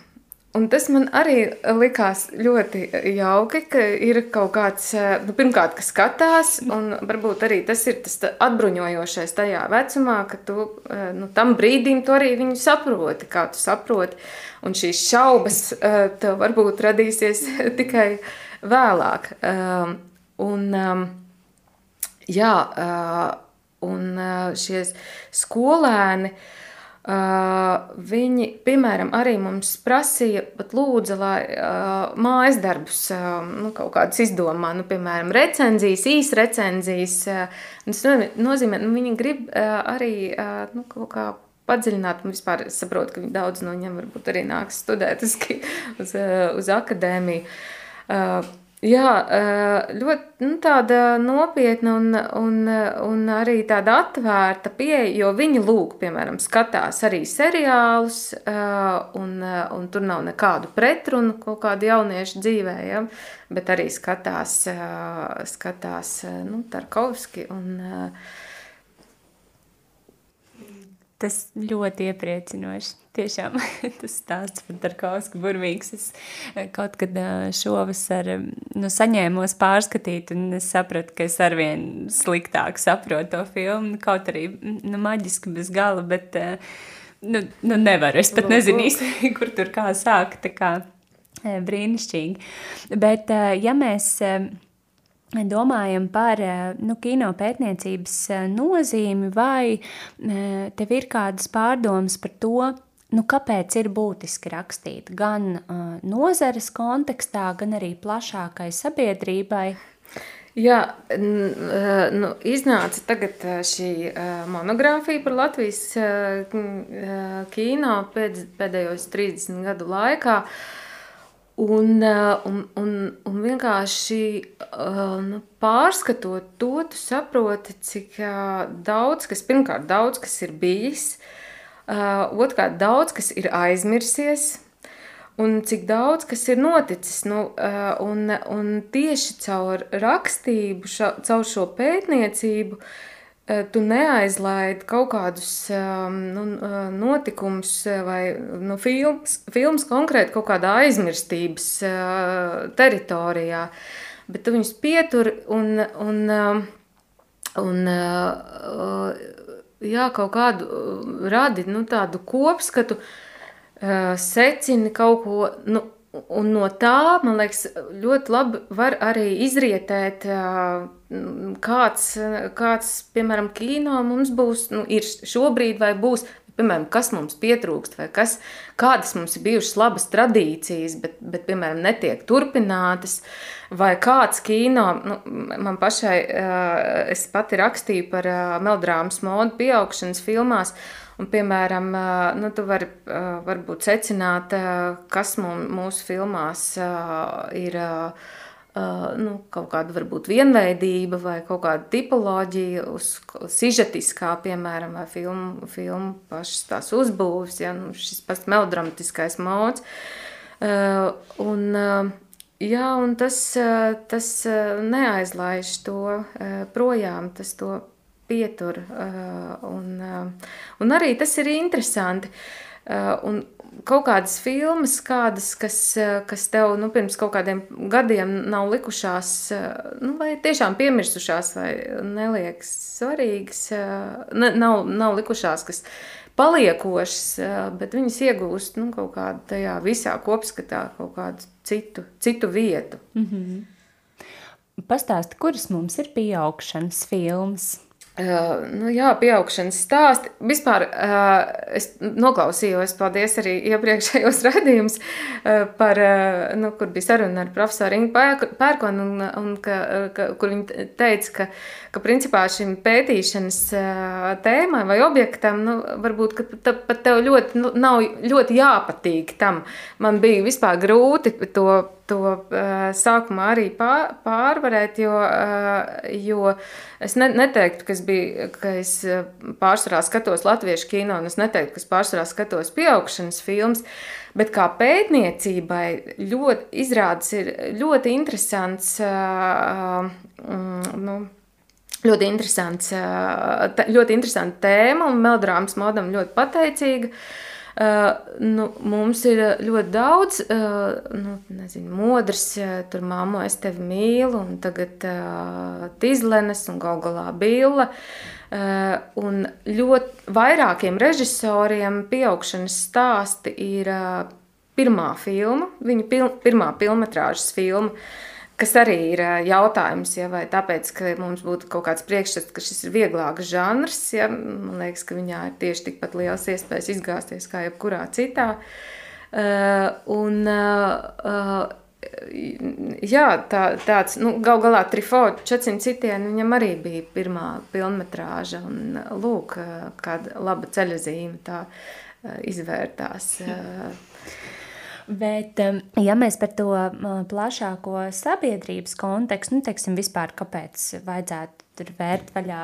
Un tas man arī likās ļoti jauki, ka ir kaut kāds, nu, pirmkārt, kas skatās, un varbūt arī tas ir tas atbruņojošais tajā vecumā, ka tu nu, tam brīdim tu arī viņu saproti, kā tu saproti. Un šīs šaubas tev varbūt radīsies [laughs] tikai vēlāk. Un, jā, Un šie skolēni, viņi, piemēram, arī mums prasīja, pat lūdza, lai mājas darbus nu, kaut kādus izdomā, nu, piemēram, recenzijas, īsa recenzijas. Tas nozīmē, nu, viņi grib arī nu, kaut kā padziļināt, un vispār saprotu, ka daudz no viņiem varbūt arī nāks studēt uz, uz, uz akadēmiju. Jā, ļoti nu, tāda nopietna un, un, un arī tāda atvērta pieeja, jo viņi lūk, piemēram, skatās arī seriālus, un, un tur nav nekādu pretrunu kaut kādu jauniešu dzīvē, ja, bet arī skatās, skatās nu, Tarkovski un Tas ļoti iepriecinoši. Tiešām [laughs] tas stāsts par Tarkovsku burvīgs. Es eh, kaut kad eh, šovasar nu, saņēmos pārskatīt un es sapratu, ka es arvien sliktāk saprotu to filmu. Kaut arī nu, maģiski bez gala, bet eh, nu, nu nevaru. Es pat nezinu īsti, [laughs] kur tur kā sākt. Brīnišķīgi. Bet ja mēs domājam par eh, nu, kino pētniecības eh, nozīmi, vai eh, tev ir kādas pārdomas par to, nu, kāpēc ir būtiski rakstīt gan nozares kontekstā, gan arī plašākai sabiedrībai? Jā, nu, iznāca tagad šī monogrāfija par Latvijas kino pēdējos 30 gadu laikā. Uh, Un, eh, un, un, un vienkārši uh, nu, pārskatot to, tu saproti, cik uh, daudz, kas pirmkārt daudz, kas ir bijis, otrkārt daudz, kas ir aizmirsies, un cik daudz, kas ir noticis. Nu, un, un tieši caur rakstību, ša, caur šo pētniecību, uh, Eh, tu neaizlaidi kaut kādus um, nu, eh, notikumus vai nu, filmas, filmas konkrēti kaut kādā aizmirstības teritorijā, bet tu viņus pietur un, un, un jā, kaut kādu radi nu, tādu kopskatu, secini kaut ko. Nu, Un no tā, man liekas, ļoti labi var arī izrietēt, kāds, kāds piemēram, kino mums būs, nu, ir šobrīd vai būs, piemēram, kas mums pietrūkst, vai kas, kādas mums ir bijušas labas tradīcijas, bet, bet piemēram, netiek turpinātas, vai kāds kino, nu, man pašai, es pati rakstīju par meldrāmas modu pieaugšanas filmās, Un, piemēram, nu, tu vari varbūt secināt, kas mūsu filmās ir nu, kaut kāda varbūt vienveidība vai kaut kāda tipoloģija uz sižetiskā, piemēram, vai filmu, filmu pašas tās uzbūves, ja, nu, šis pats melodramatiskais mods. Un, Jā, un tas, tas neaizlaiž to projām, tas to pietur. Un, un arī tas ir interesanti. Un kaut kādas filmas, kādas, kas, kas tev nu, pirms kaut kādiem gadiem nav likušās, nu, vai tiešām piemirsušās, vai neliekas svarīgas, ne, nav, nav likušās, kas paliekošas, bet viņas iegūst nu, kaut kādā tajā visā kopskatā kaut kādu citu, citu vietu. Mm -hmm. Pastāsti, kuras mums ir pieaugšanas filmas? Uh, nu, jā, pieaugšanas stāsti. Vispār uh, es noklausījos, paldies arī iepriekšējos [laughs] raidījumus, uh, par, uh, nu, kur bija saruna ar profesoru Ingu Pērkonu, un, un ka, ka, kur viņi teica, ka, ka principā šim pētīšanas uh, tēmai vai objektam, nu, varbūt, ka pat te, tev ļoti, nu, nav ļoti jāpatīk tam. Man bija vispār grūti to to uh, sākumā arī pār, pārvarēt, jo, uh, jo es ne, neteiktu, ka es, biju, ka es pārsvarā skatos latviešu kino, un es neteiktu, ka es pārsvarā skatos pieaugšanas filmas, bet kā pētniecībai ļoti izrādes ir ļoti interesants, uh, nu, ļoti interesants, ļoti interesanta tēma, un melodrāmas modam ļoti pateicīga. Uh, nu, mums ir ļoti daudz nu, nezinu, modrs, tur māmu es tevi mīlu, un tagad Tizlenes un gal galā Billa. Un ļoti vairākiem režisoriem pieaugšanas stāsti ir pirmā filma, viņa pil, pirmā filmetrāžas filma. Kas arī ir jautājums, ja, vai tāpēc, ka mums būtu kaut kāds priekšstats, ka šis ir vieglāks žanrs, ja, man liekas, ka viņā ir tieši tikpat liels iespējas izgāzties kā jebkurā citā. Uh, un, uh, jā, tā, tāds, nu, gal galā Trifo 400 citieni, viņam arī bija pirmā filmetrāža, un lūk, kāda laba ceļazīme tā izvērtās. Bet, ja mēs par to plašāko sabiedrības kontekstu, nu, teiksim, vispār kāpēc vajadzētu tur vērt vaļā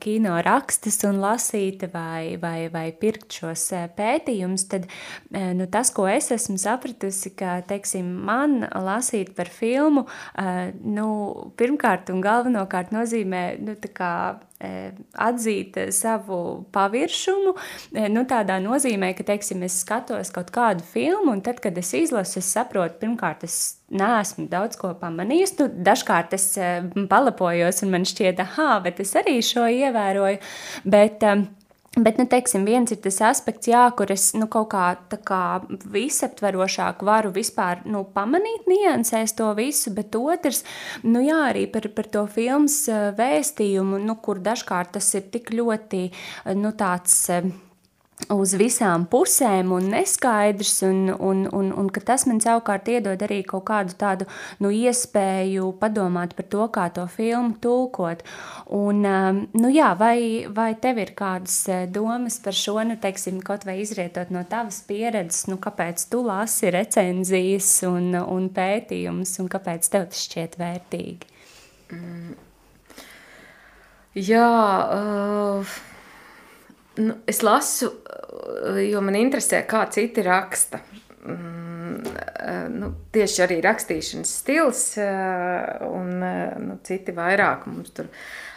kino rakstus un lasīt vai, vai, vai pirkt šos pētījumus, tad nu, tas, ko es esmu sapratusi, ka, teiksim, man lasīt par filmu, nu, pirmkārt un galvenokārt nozīmē, nu, tā kā atzīt savu paviršumu, nu, tādā nozīmē, ka, teiksim, es skatos kaut kādu filmu, un tad, kad es izlasu, es saprotu, pirmkārt, es neesmu daudz ko pamanījis. Nu, dažkārt es palapojos, un man šķiet, ah, bet es arī šo ievēroju. Bet, Bet, nu, teiksim, viens ir tas aspekts, jā, kur es nu, kaut kā, kā visaptverošāk varu vispār nu, pamanīt, niansēs to visu, bet otrs, nu, jā, arī par, par to filmas vēstījumu, nu, kur dažkārt tas ir tik ļoti nu, tāds uz visām pusēm un neskaidrs, un, un, un, un ka tas man savukārt iedod arī kaut kādu tādu nu, iespēju padomāt par to, kā to filmu tulkot. Un, um, nu, jā, vai, vai tev ir kādas eh, domas par šo, nu, teiksim, kaut vai izrietot no tavas pieredzes, nu, kāpēc tu lasi recenzijas un, un pētījumus, un kāpēc tev tas šķiet vērtīgi? Mm. Jā, uh Nu, es lasu, eh, jo man interesē, kā citi raksta. Mm, eh, nu, tieši arī rakstīšanas stils, eh, un nu, citi vairāk mums tur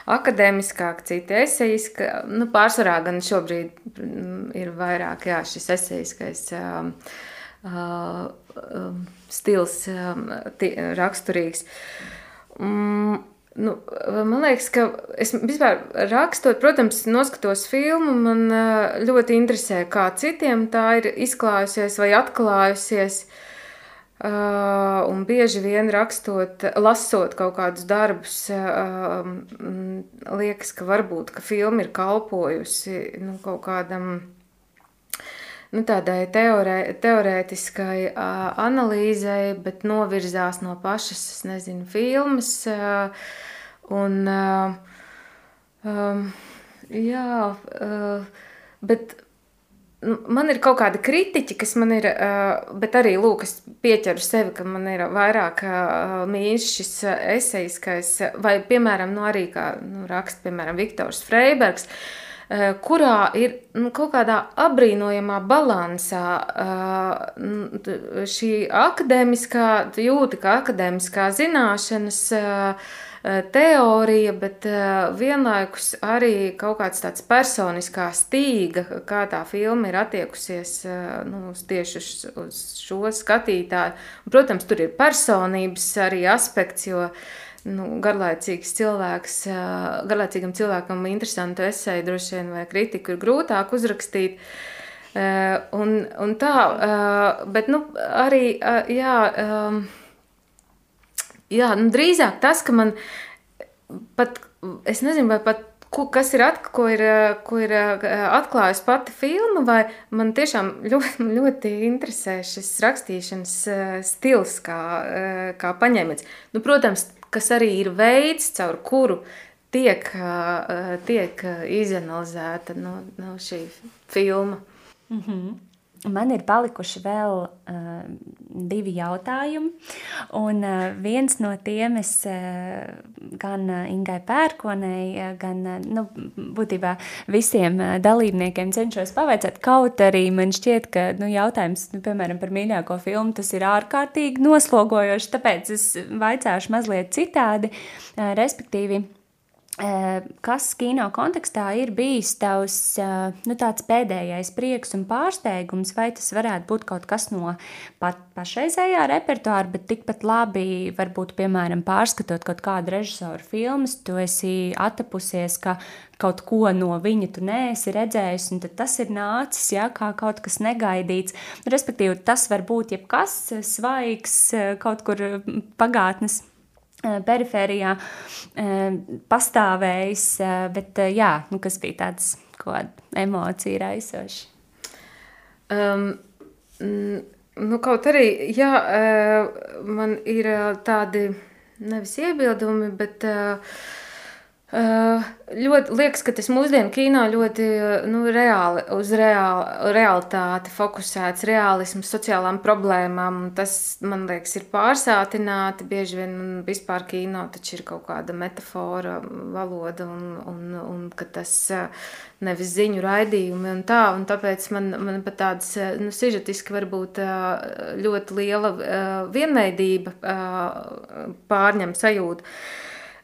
akadēmiskāk, citi esejiski. Nu, pārsvarā gan šobrīd mm, ir vairāk jā, šis esejiskais uh, uh, stils uh, raksturīgs. Mm, Nu, man liekas, ka es vispār rakstot, protams, noskatos filmu, man ļoti interesē, kā citiem tā ir izklājusies vai atklājusies. Uh, un bieži vien rakstot, lasot kaut kādus darbus, uh, liekas, ka varbūt ka filma ir kalpojusi nu, kaut kādam nu, tādai teorē, teorētiskai uh, analīzei, bet novirzās no pašas, nezinu, filmas. Uh, Un, uh, um, jā, uh, bet nu, man ir kaut kāda kritiķa, kas man ir, uh, bet arī lūk, es pieķeru sevi, ka man ir vairāk uh, mīļš šis esejiskais, vai, piemēram, nu, arī kā nu, raksta, piemēram, Viktors Freibergs. Kurā ir nu, kaut kādā apbrīnojamā balansā šī akadēmiskā, jūta, ka akadēmiskā zināšanas teorija, bet vienlaikus arī kaut kāds tāds personiskā stīga, kā tā filma ir attiekusies nu, tieši uz šo skatītāju. Protams, tur ir personības arī aspekts, jo uh, nu, garlaicīgs cilvēks, garlaicīgam cilvēkam interesantu esēju droši vien vai kritiku ir grūtāk uzrakstīt. Un, un tā, bet nu, arī, jā, jā nu, drīzāk tas, ka man pat, es nezinu, vai pat ko, kas ir, at, ko ir, ko ir atklājusi pati filma, vai man tiešām ļoti, ļoti interesē šis rakstīšanas stils, kā, kā paņēmiens. Nu, protams, kas arī ir veids, caur kuru tiek, tiek izanalizēta no, no šī filma. Mm -hmm. Man ir palikuši vēl uh, divi jautājumi. Un, uh, viens no tiem es uh, gan Ingai Pērkonei, gan nu, būtībā visiem dalībniekiem cenšos pavaicāt. Kaut arī man šķiet, ka nu, jautājums nu, piemēram, par mīļāko filmu tas ir ārkārtīgi noslogojošs. Tāpēc es vaicāšu mazliet citādi, respektīvi Kas kino kontekstā ir bijis tavs nu, pēdējais prieks un pārsteigums, vai tas varētu būt kaut kas no pat pašreizējā repertuāra, bet tikpat labi, varbūt, piemēram, pārskatot kaut kādu režisoru filmas, tu esi atapusies, ka kaut ko no viņa tu neesi redzējis, un tas ir nācis ja, kā kaut kas negaidīts. Respektīvi, tas var būt jebkas svaigs, kaut kur pagātnes Eh, perifērijā eh, pastāvējis, eh, bet jā, nu, kas bija tāds emocija raisošs? Um, nu, kaut arī, jā, man ir tādi nevis iebildumi, bet uh, Ļoti liekas, ka tas mūsdienu kino ļoti nu, reāli, uz reāli, realitāti fokusēts, realisms, sociālām problēmām. Tas, man liekas, ir pārsātināti. Bieži vien vispār kino taču ir kaut kāda metafora, valoda, un, un, un ka tas nevis ziņu raidījumi un tā. Un tāpēc man, man pat tāds nu, sižetiski varbūt ļoti liela vienveidība pārņem sajūtu.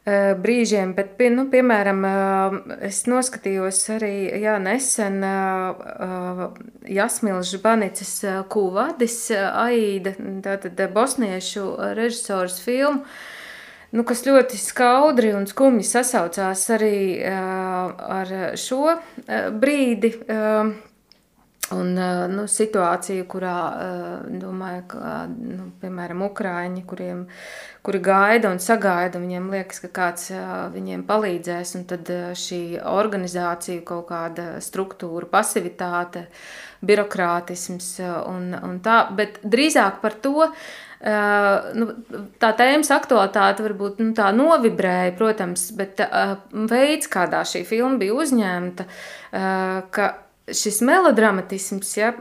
Eh, brīžiem, bet, nu, piemēram, eh, es noskatījos arī jā, nesen eh, Jasmīlas Žbanicas Kūvadis Aida, tātad bosniešu režisors filmu, nu, kas ļoti skaudri un skumji sasaucās arī ar šo brīdi. Un, nu, situācija, kurā, domāju, ka, nu, piemēram, Ukrāņi, kuriem, kuri gaida un sagaida, viņiem liekas, ka kāds viņiem palīdzēs, un tad šī organizācija, kaut kāda struktūra, pasivitāte, birokrātisms un, un tā, bet drīzāk par to, nu, tā tēmas aktualitāte varbūt nu, tā novibrēja, protams, bet veids, kādā šī filma bija uzņemta, ka šis melodramatisms, ja,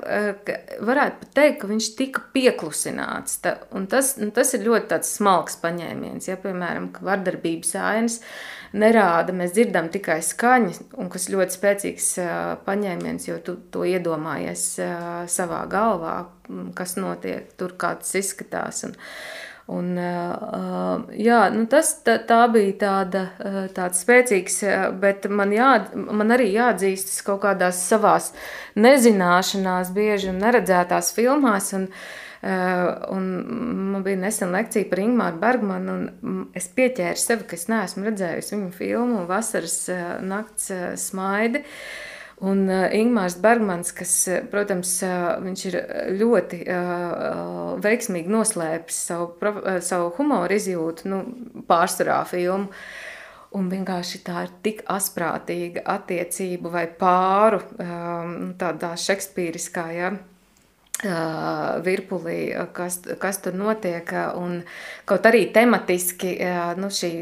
varētu pat teikt, ka viņš tika pieklusināts. Ta, tas, nu, tas ir ļoti smalks paņēmiens. Ja, piemēram, ka vardarbības ainas nerāda, mēs dzirdam tikai skaņu, un kas ļoti spēcīgs paņēmiens, jo tu to iedomājies savā galvā, kas notiek tur, kā tas izskatās. Un, Un, jā, nu tas, tā, tā bija tāda, tāds spēcīgs, bet man, jā, man arī jāatzīstas kaut kādās savās nezināšanās, bieži un neredzētās filmās. Un, un man bija nesen lekcija par Ingūru Bergmanu, un es pieķēru sevi, ka es neesmu redzējusi viņu filmu Vasaras nakts smaidi. Uh, Un uh, Ingūns Bergmans, kas, uh, protams, uh, viņš ir ļoti uh, veiksmīgi noslēpis savu, uh, savu humoru izjūtu, nu, pārsvarā filmu. Un vienkārši tā ir tik asprātīga attiecība vai pāru, um, tādā šekspīriskā, ja, virpulī, kas, kas tur notiek. Un kaut arī tematiski, nu, šī,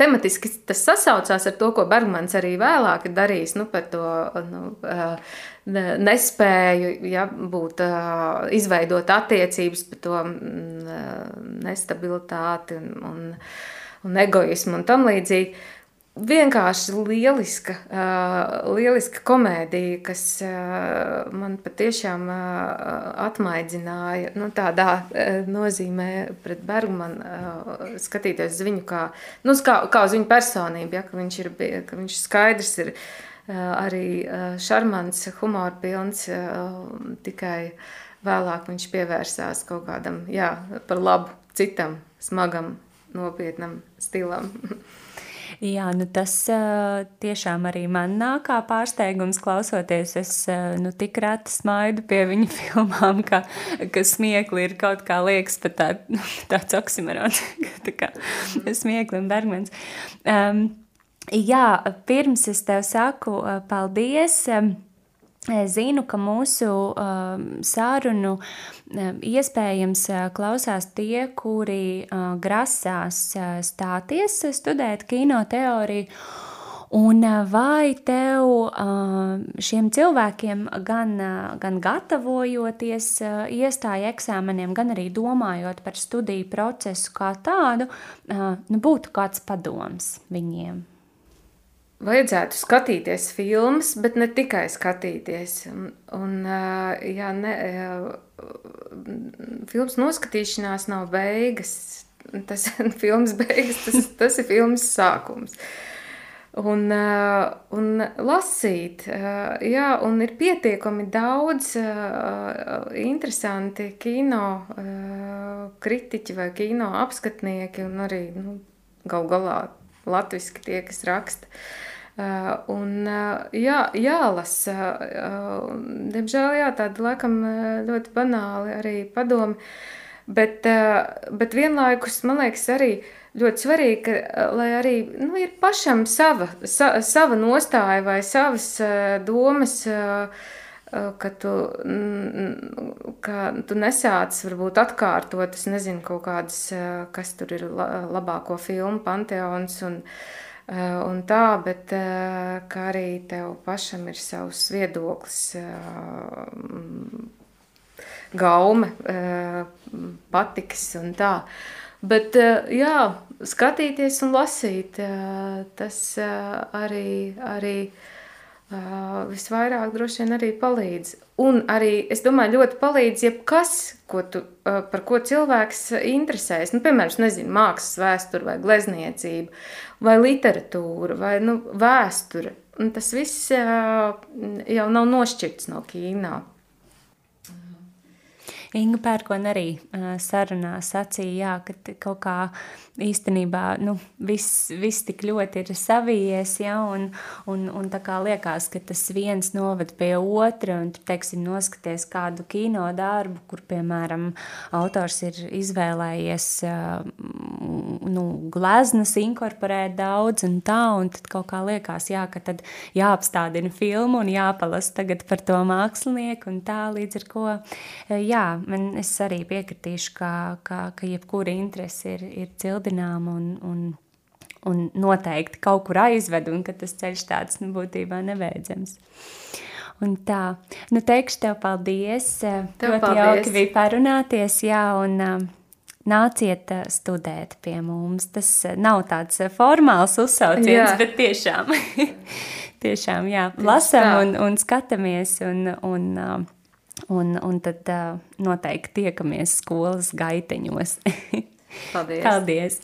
tematiski tas sasaucās ar to, ko Bergmans arī vēlāk ir darījis nu, par to nu, nespēju ja, būt, izveidot attiecības, par to nestabilitāti un, un, un egoismu un tam līdzīgi. Vienkārši lieliska, uh, lieliska komēdija, kas uh, man patiešām uh, atmaidzināja nu, tādā uh, nozīmē pret Bergmanu, uh, skatīties uz viņu kā, nu, kā, kā uz viņu personību, ja, ka viņš ir, ka viņš skaidrs ir uh, arī uh, šarmants, humor pilns, uh, tikai vēlāk viņš pievērsās kaut kādam, jā, par labu citam, smagam, nopietnam stilam. [laughs] Jā, nu tas uh, tiešām arī man nāk kā pārsteigums klausoties. Es uh, nu, tik reti smaidu pie viņa [laughs] filmām, ka, ka smiekli ir kaut kā liekas pat tā, [laughs] tāds oksimorons, [laughs] tā kā smiekli un bergmens. Um, jā, pirms es tev saku uh, paldies. Um, Zinu, ka mūsu uh, sarunu uh, iespējams uh, klausās tie, kuri uh, grasās uh, stāties studēt kino teoriju. Un vai tev šiem cilvēkiem, gan, gan gatavojoties iestāju eksāmeniem, gan arī domājot par studiju procesu kā tādu, nu, būtu kāds padoms viņiem? Vajadzētu skatīties filmas, bet ne tikai skatīties. Un, un jā, ne, filmas noskatīšanās nav beigas. Tas ir [laughs] filmas beigas, tas, tas ir filmas sākums. Un, un lasīt, jā, un ir pietiekami daudz interesanti kino kritiķi vai kino apskatnieki, un arī nu, gal galā latviski tie, kas raksta. Uh, un, uh, jā, jālasa. Uh, diemžēl jā, tāda laikam ļoti banāli arī padomi. Bet, bet vienlaikus man liekas arī ļoti svarīgi, ka, lai arī nu, ir pašam sava, sa, sava nostāja vai savas domas, ka tu, ka tu nesāc varbūt atkārtot, es nezinu, kaut kādas, kas tur ir labāko filmu panteons un, Eh, un tā, bet eh, kā arī tev pašam ir savs viedoklis, eh, gaume, patiks un tā. Bet, jā, skatīties un lasīt, tas arī, arī visvairāk droši vien arī palīdz. Un arī, es domāju, ļoti palīdz jebkas, ko tu, par ko cilvēks interesēs. Nu, piemēram, nezinu, mākslas vēsture vai glezniecība vai literatūra vai nu, vēsture. Un tas viss jau nav nošķirts no kīnā. Inga Pērkona arī sarunā sacīja, jā, ka kaut kā īstenībā nu, viss, viss tik ļoti ir savijies, ja, un, un, un tā kā liekas, ka tas viens noved pie otra, un tu, teiksim, noskaties kādu kino darbu, kur, piemēram, autors ir izvēlējies nu, gleznas inkorporēt daudz un tā, un tad kaut kā liekas, jā, ka tad jāapstādina filmu un jāpalas tagad par to mākslinieku un tā, līdz ar ko, jā, man es arī piekritīšu, ka, ka, ka jebkura interese ir, ir cildināma un, un, un noteikti kaut kur aizved, un ka tas ceļš tāds nu, būtībā nebeidzams. Un tā, nu teikšu tev paldies. Tev ļoti paldies. jauki bija parunāties, jā, un uh, nāciet uh, studēt pie mums. Tas uh, nav tāds formāls uzsauciens, jā. bet tiešām, [laughs] tiešām, jā, lasam un, un skatāmies un, un Un, un tad noteikti tiekamies skolas gaiteņos. [laughs] Paldies! Paldies.